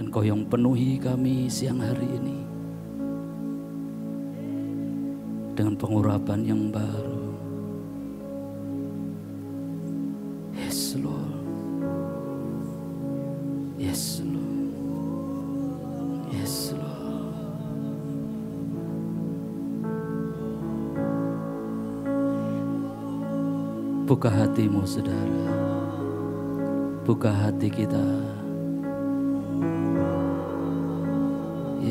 Dan kau yang penuhi kami siang hari ini. Dengan pengurapan yang baru. Yes Lord. Yes Lord. Yes Lord. Buka hatimu saudara. Buka hati kita.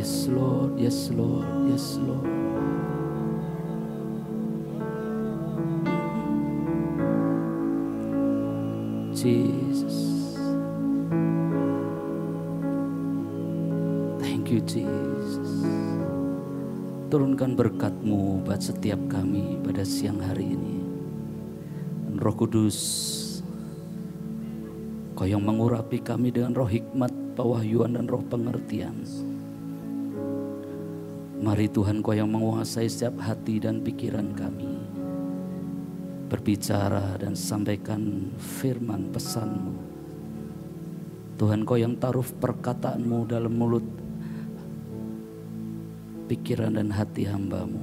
Yes Lord, yes Lord, yes Lord. Jesus. Thank you Jesus. Turunkan berkatmu buat setiap kami pada siang hari ini. Roh Kudus, Kau yang mengurapi kami dengan roh hikmat, pewahyuan dan roh pengertian. Mari Tuhan Kau yang menguasai setiap hati dan pikiran kami. Berbicara dan sampaikan firman pesanmu. Tuhan Kau yang taruh perkataanmu dalam mulut pikiran dan hati hambamu.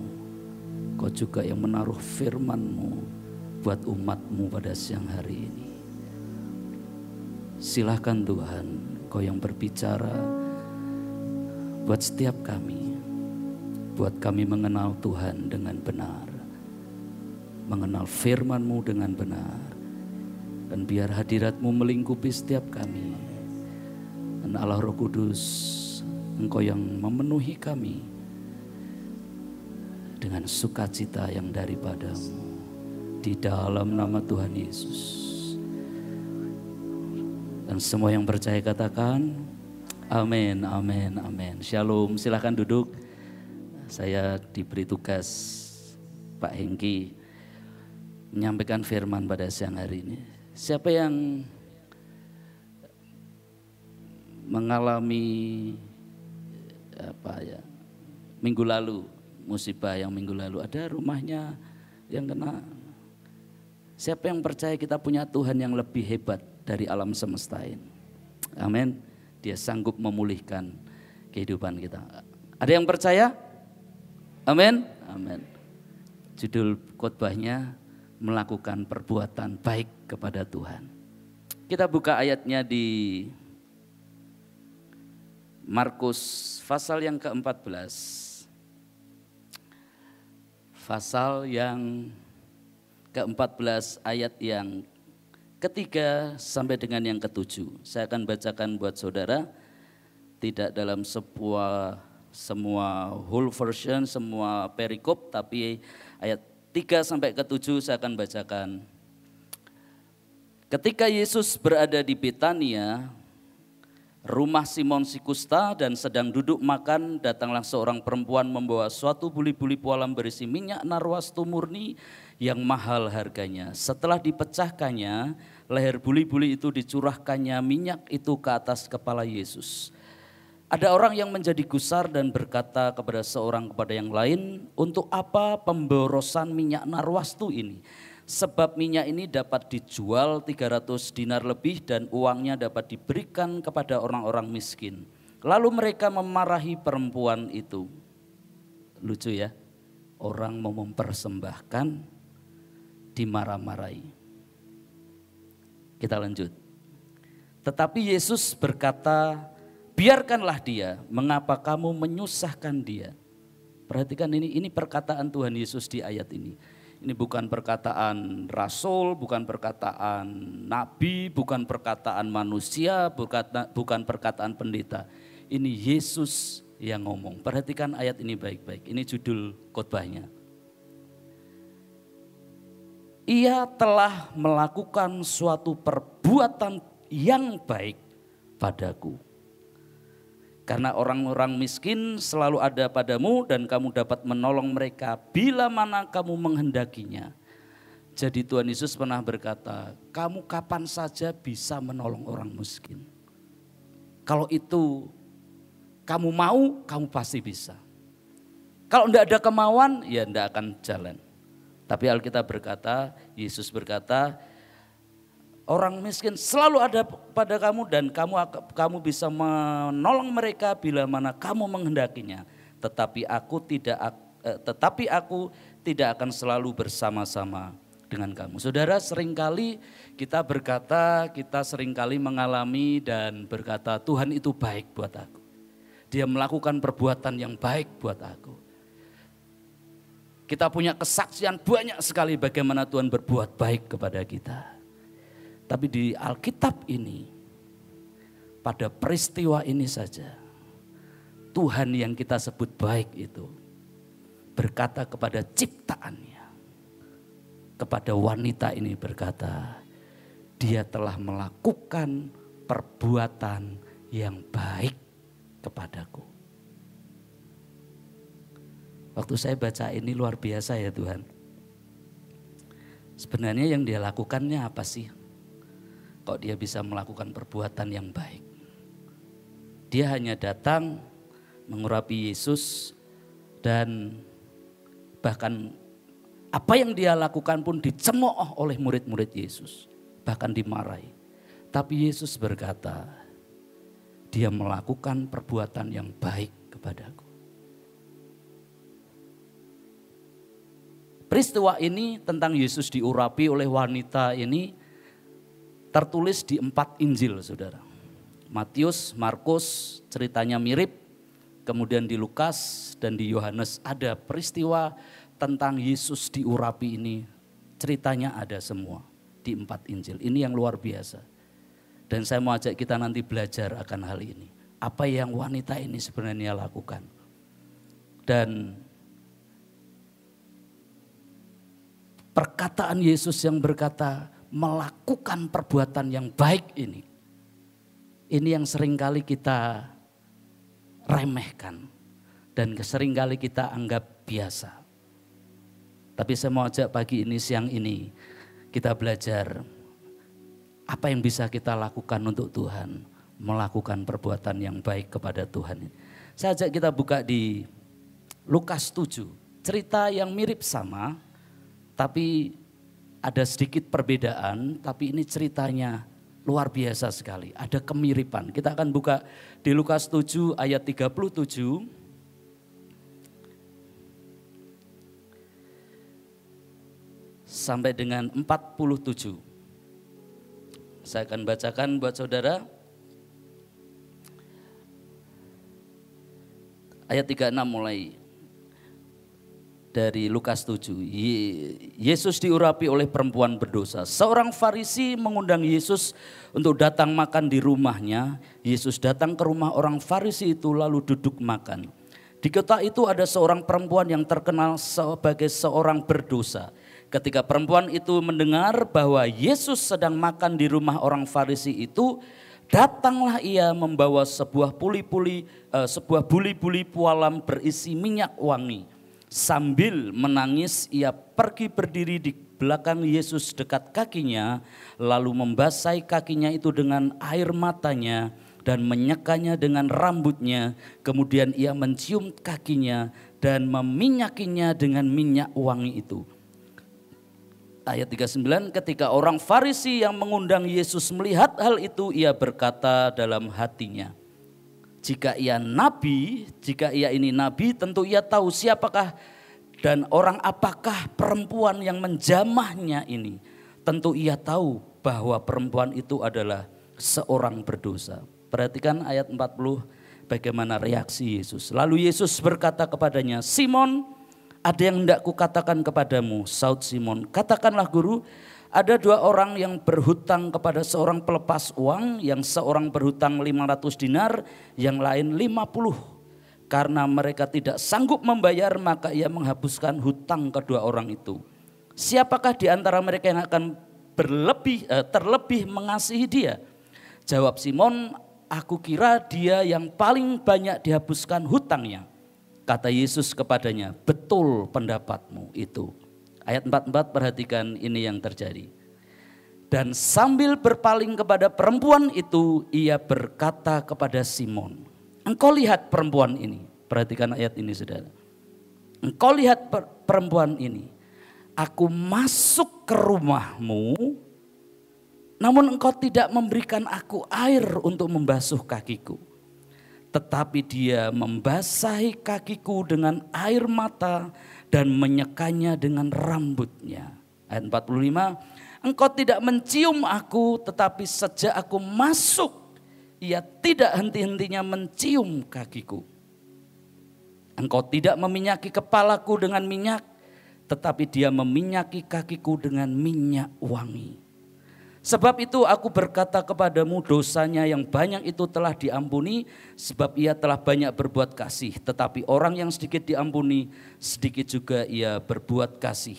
Kau juga yang menaruh firmanmu buat umatmu pada siang hari ini. Silahkan Tuhan, Kau yang berbicara buat setiap kami. Buat kami mengenal Tuhan dengan benar. Mengenal firman-Mu dengan benar. Dan biar hadirat-Mu melingkupi setiap kami. Dan Allah Roh Kudus, Engkau yang memenuhi kami dengan sukacita yang daripadamu. Di dalam nama Tuhan Yesus. Dan semua yang percaya katakan, amin, amin, amin. Shalom, silahkan duduk. Saya diberi tugas Pak Hengki menyampaikan firman pada siang hari ini. Siapa yang mengalami apa ya minggu lalu musibah yang minggu lalu ada rumahnya yang kena. Siapa yang percaya kita punya Tuhan yang lebih hebat dari alam semesta ini? Amin. Dia sanggup memulihkan kehidupan kita. Ada yang percaya amin amin judul khotbahnya melakukan perbuatan baik kepada Tuhan kita buka ayatnya di Markus pasal yang ke-14. Pasal yang ke-14 ayat yang ketiga sampai dengan yang ketujuh. Saya akan bacakan buat saudara. Tidak dalam sebuah semua whole version, semua perikop, tapi ayat 3 sampai ke 7 saya akan bacakan. Ketika Yesus berada di Betania, rumah Simon Sikusta dan sedang duduk makan, datanglah seorang perempuan membawa suatu buli-buli pualam berisi minyak narwastu murni yang mahal harganya. Setelah dipecahkannya, leher buli-buli itu dicurahkannya minyak itu ke atas kepala Yesus. Ada orang yang menjadi gusar dan berkata kepada seorang kepada yang lain, untuk apa pemborosan minyak narwastu ini? Sebab minyak ini dapat dijual 300 dinar lebih dan uangnya dapat diberikan kepada orang-orang miskin. Lalu mereka memarahi perempuan itu. Lucu ya, orang mau mempersembahkan dimarah-marahi. Kita lanjut. Tetapi Yesus berkata, biarkanlah dia, mengapa kamu menyusahkan dia? Perhatikan ini, ini perkataan Tuhan Yesus di ayat ini. Ini bukan perkataan rasul, bukan perkataan nabi, bukan perkataan manusia, bukan perkataan pendeta. Ini Yesus yang ngomong. Perhatikan ayat ini baik-baik. Ini judul khotbahnya. Ia telah melakukan suatu perbuatan yang baik padaku. Karena orang-orang miskin selalu ada padamu dan kamu dapat menolong mereka bila mana kamu menghendakinya. Jadi Tuhan Yesus pernah berkata, kamu kapan saja bisa menolong orang miskin. Kalau itu kamu mau, kamu pasti bisa. Kalau tidak ada kemauan, ya tidak akan jalan. Tapi Alkitab berkata, Yesus berkata, orang miskin selalu ada pada kamu dan kamu kamu bisa menolong mereka bila mana kamu menghendakinya. Tetapi aku tidak eh, tetapi aku tidak akan selalu bersama-sama dengan kamu. Saudara, sering kali kita berkata, kita sering kali mengalami dan berkata, Tuhan itu baik buat aku. Dia melakukan perbuatan yang baik buat aku. Kita punya kesaksian banyak sekali bagaimana Tuhan berbuat baik kepada kita. Tapi di Alkitab ini, pada peristiwa ini saja, Tuhan yang kita sebut baik itu berkata kepada ciptaannya, kepada wanita ini berkata, dia telah melakukan perbuatan yang baik kepadaku. Waktu saya baca ini luar biasa ya Tuhan. Sebenarnya yang dia lakukannya apa sih? Kok dia bisa melakukan perbuatan yang baik. Dia hanya datang mengurapi Yesus dan bahkan apa yang dia lakukan pun dicemooh oleh murid-murid Yesus, bahkan dimarahi. Tapi Yesus berkata, dia melakukan perbuatan yang baik kepadaku. Peristiwa ini tentang Yesus diurapi oleh wanita ini tertulis di empat Injil, saudara. Matius, Markus ceritanya mirip, kemudian di Lukas dan di Yohanes ada peristiwa tentang Yesus diurapi ini. Ceritanya ada semua di empat Injil. Ini yang luar biasa. Dan saya mau ajak kita nanti belajar akan hal ini. Apa yang wanita ini sebenarnya lakukan. Dan perkataan Yesus yang berkata, melakukan perbuatan yang baik ini. Ini yang sering kali kita remehkan dan sering kali kita anggap biasa. Tapi saya mau ajak pagi ini, siang ini, kita belajar apa yang bisa kita lakukan untuk Tuhan. Melakukan perbuatan yang baik kepada Tuhan. Saya ajak kita buka di Lukas 7. Cerita yang mirip sama, tapi ada sedikit perbedaan, tapi ini ceritanya luar biasa sekali. Ada kemiripan. Kita akan buka di Lukas 7 ayat 37. Sampai dengan 47. Saya akan bacakan buat saudara. Ayat 36 mulai dari Lukas 7. Yesus diurapi oleh perempuan berdosa. Seorang Farisi mengundang Yesus untuk datang makan di rumahnya. Yesus datang ke rumah orang Farisi itu lalu duduk makan. Di kota itu ada seorang perempuan yang terkenal sebagai seorang berdosa. Ketika perempuan itu mendengar bahwa Yesus sedang makan di rumah orang Farisi itu, datanglah ia membawa sebuah puli-puli, uh, sebuah buli-buli pualam berisi minyak wangi Sambil menangis ia pergi berdiri di belakang Yesus dekat kakinya lalu membasahi kakinya itu dengan air matanya dan menyekanya dengan rambutnya. Kemudian ia mencium kakinya dan meminyakinya dengan minyak wangi itu. Ayat 39 ketika orang Farisi yang mengundang Yesus melihat hal itu ia berkata dalam hatinya jika ia nabi, jika ia ini nabi, tentu ia tahu siapakah dan orang apakah perempuan yang menjamahnya ini. Tentu ia tahu bahwa perempuan itu adalah seorang berdosa. Perhatikan ayat 40 bagaimana reaksi Yesus. Lalu Yesus berkata kepadanya, Simon ada yang hendak kukatakan kepadamu. Saud Simon, katakanlah guru, ada dua orang yang berhutang kepada seorang pelepas uang, yang seorang berhutang 500 dinar, yang lain 50. Karena mereka tidak sanggup membayar, maka ia menghapuskan hutang kedua orang itu. Siapakah di antara mereka yang akan berlebih eh, terlebih mengasihi dia? Jawab Simon, aku kira dia yang paling banyak dihapuskan hutangnya. Kata Yesus kepadanya, betul pendapatmu itu. Ayat 44 perhatikan ini yang terjadi. Dan sambil berpaling kepada perempuan itu, ia berkata kepada Simon, engkau lihat perempuan ini. Perhatikan ayat ini saudara. Engkau lihat perempuan ini. Aku masuk ke rumahmu Namun engkau tidak memberikan aku air untuk membasuh kakiku. Tetapi dia membasahi kakiku dengan air mata dan menyekanya dengan rambutnya. Ayat 45, engkau tidak mencium aku tetapi sejak aku masuk ia tidak henti-hentinya mencium kakiku. Engkau tidak meminyaki kepalaku dengan minyak, tetapi dia meminyaki kakiku dengan minyak wangi. Sebab itu aku berkata kepadamu dosanya yang banyak itu telah diampuni sebab ia telah banyak berbuat kasih. Tetapi orang yang sedikit diampuni sedikit juga ia berbuat kasih.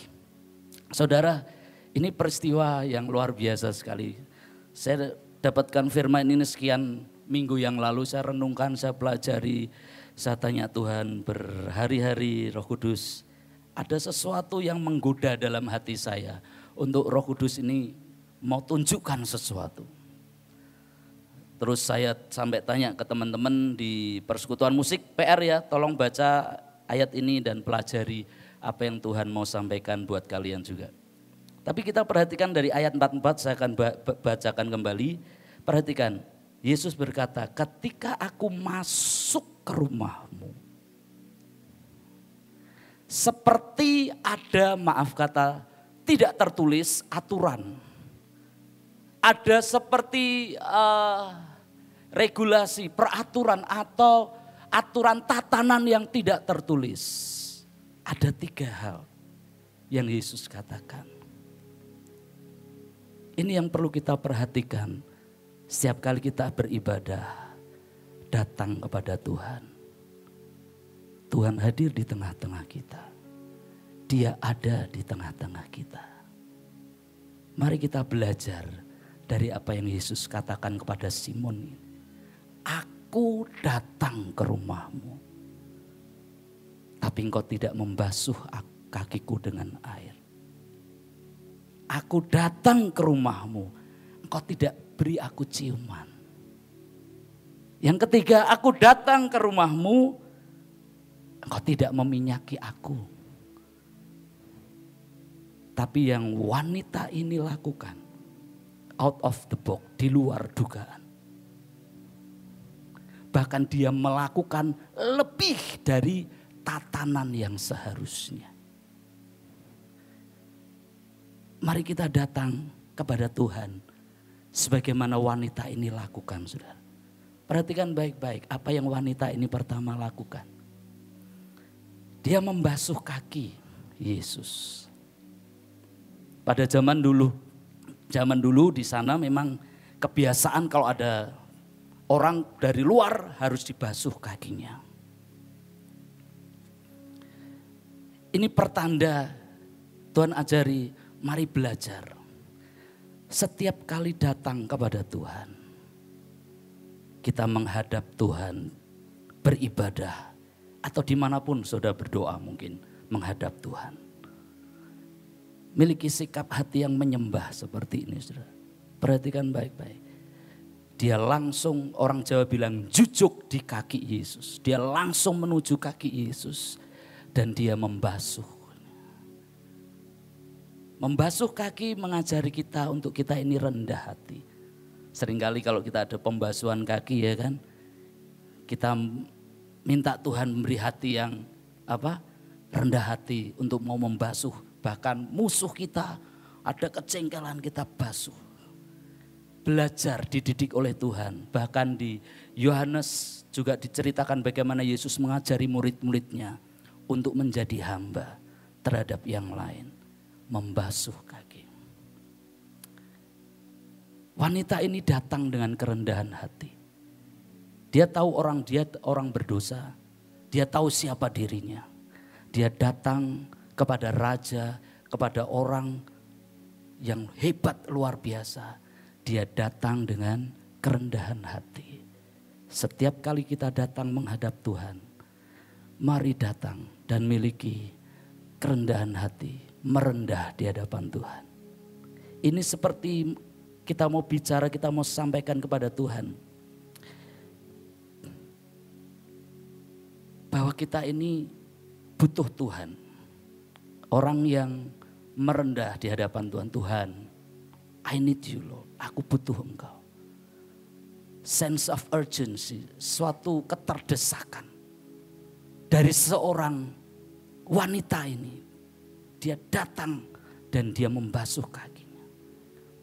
Saudara ini peristiwa yang luar biasa sekali. Saya dapatkan firman ini sekian minggu yang lalu saya renungkan, saya pelajari, saya tanya Tuhan berhari-hari roh kudus ada sesuatu yang menggoda dalam hati saya untuk roh kudus ini mau tunjukkan sesuatu. Terus saya sampai tanya ke teman-teman di persekutuan musik PR ya, tolong baca ayat ini dan pelajari apa yang Tuhan mau sampaikan buat kalian juga. Tapi kita perhatikan dari ayat 44 saya akan bacakan kembali. Perhatikan, Yesus berkata, ketika aku masuk ke rumahmu. Seperti ada maaf kata tidak tertulis aturan ada seperti uh, regulasi, peraturan atau aturan tatanan yang tidak tertulis. Ada tiga hal yang Yesus katakan. Ini yang perlu kita perhatikan setiap kali kita beribadah, datang kepada Tuhan. Tuhan hadir di tengah-tengah kita. Dia ada di tengah-tengah kita. Mari kita belajar dari apa yang Yesus katakan kepada Simon. Aku datang ke rumahmu. Tapi engkau tidak membasuh kakiku dengan air. Aku datang ke rumahmu. Engkau tidak beri aku ciuman. Yang ketiga, aku datang ke rumahmu. Engkau tidak meminyaki aku. Tapi yang wanita ini lakukan out of the box, di luar dugaan. Bahkan dia melakukan lebih dari tatanan yang seharusnya. Mari kita datang kepada Tuhan sebagaimana wanita ini lakukan, Saudara. Perhatikan baik-baik apa yang wanita ini pertama lakukan. Dia membasuh kaki Yesus. Pada zaman dulu zaman dulu di sana memang kebiasaan kalau ada orang dari luar harus dibasuh kakinya. Ini pertanda Tuhan ajari, mari belajar. Setiap kali datang kepada Tuhan, kita menghadap Tuhan, beribadah, atau di mana pun sudah berdoa mungkin menghadap Tuhan miliki sikap hati yang menyembah seperti ini. Saudara. Perhatikan baik-baik. Dia langsung orang Jawa bilang jujuk di kaki Yesus. Dia langsung menuju kaki Yesus dan dia membasuh. Membasuh kaki mengajari kita untuk kita ini rendah hati. Seringkali kalau kita ada pembasuhan kaki ya kan, kita minta Tuhan memberi hati yang apa? rendah hati untuk mau membasuh bahkan musuh kita, ada kecengkelan kita basuh. Belajar dididik oleh Tuhan. Bahkan di Yohanes juga diceritakan bagaimana Yesus mengajari murid-muridnya untuk menjadi hamba terhadap yang lain. Membasuh kaki. Wanita ini datang dengan kerendahan hati. Dia tahu orang dia orang berdosa. Dia tahu siapa dirinya. Dia datang kepada raja, kepada orang yang hebat luar biasa. Dia datang dengan kerendahan hati. Setiap kali kita datang menghadap Tuhan, mari datang dan miliki kerendahan hati, merendah di hadapan Tuhan. Ini seperti kita mau bicara, kita mau sampaikan kepada Tuhan. Bahwa kita ini butuh Tuhan Orang yang merendah di hadapan Tuhan. Tuhan, I need you Lord, aku butuh engkau. Sense of urgency, suatu keterdesakan dari seorang wanita ini. Dia datang dan dia membasuh kakinya.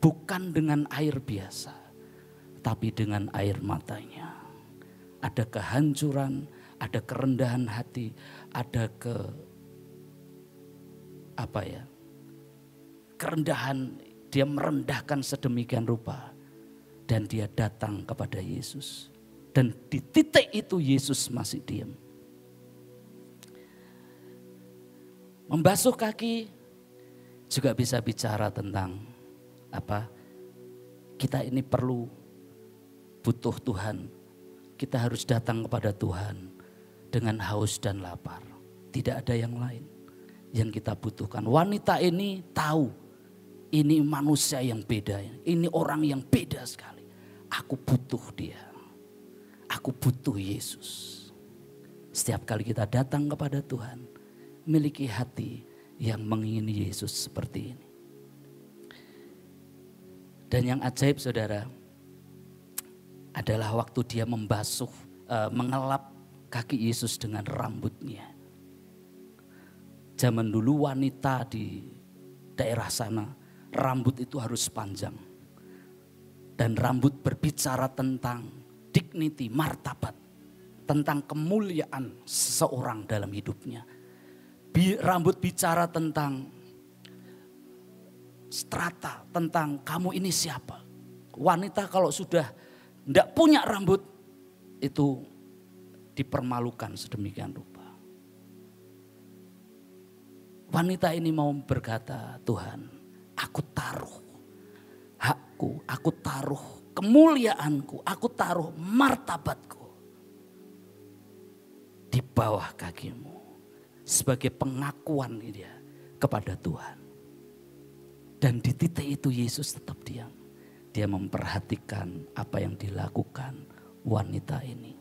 Bukan dengan air biasa, tapi dengan air matanya. Ada kehancuran, ada kerendahan hati, ada ke apa ya? Kerendahan dia merendahkan sedemikian rupa dan dia datang kepada Yesus. Dan di titik itu Yesus masih diam. Membasuh kaki juga bisa bicara tentang apa? Kita ini perlu butuh Tuhan. Kita harus datang kepada Tuhan dengan haus dan lapar. Tidak ada yang lain yang kita butuhkan. Wanita ini tahu ini manusia yang beda. Ini orang yang beda sekali. Aku butuh dia. Aku butuh Yesus. Setiap kali kita datang kepada Tuhan, miliki hati yang mengingini Yesus seperti ini. Dan yang ajaib saudara, adalah waktu dia membasuh, uh, mengelap kaki Yesus dengan rambutnya. Zaman dulu wanita di daerah sana, rambut itu harus panjang. Dan rambut berbicara tentang dignity, martabat. Tentang kemuliaan seseorang dalam hidupnya. Rambut bicara tentang strata, tentang kamu ini siapa. Wanita kalau sudah tidak punya rambut, itu dipermalukan sedemikian rupa. Wanita ini mau berkata, Tuhan, aku taruh hakku, aku taruh kemuliaanku, aku taruh martabatku di bawah kakimu sebagai pengakuan dia kepada Tuhan. Dan di titik itu Yesus tetap diam. Dia memperhatikan apa yang dilakukan wanita ini.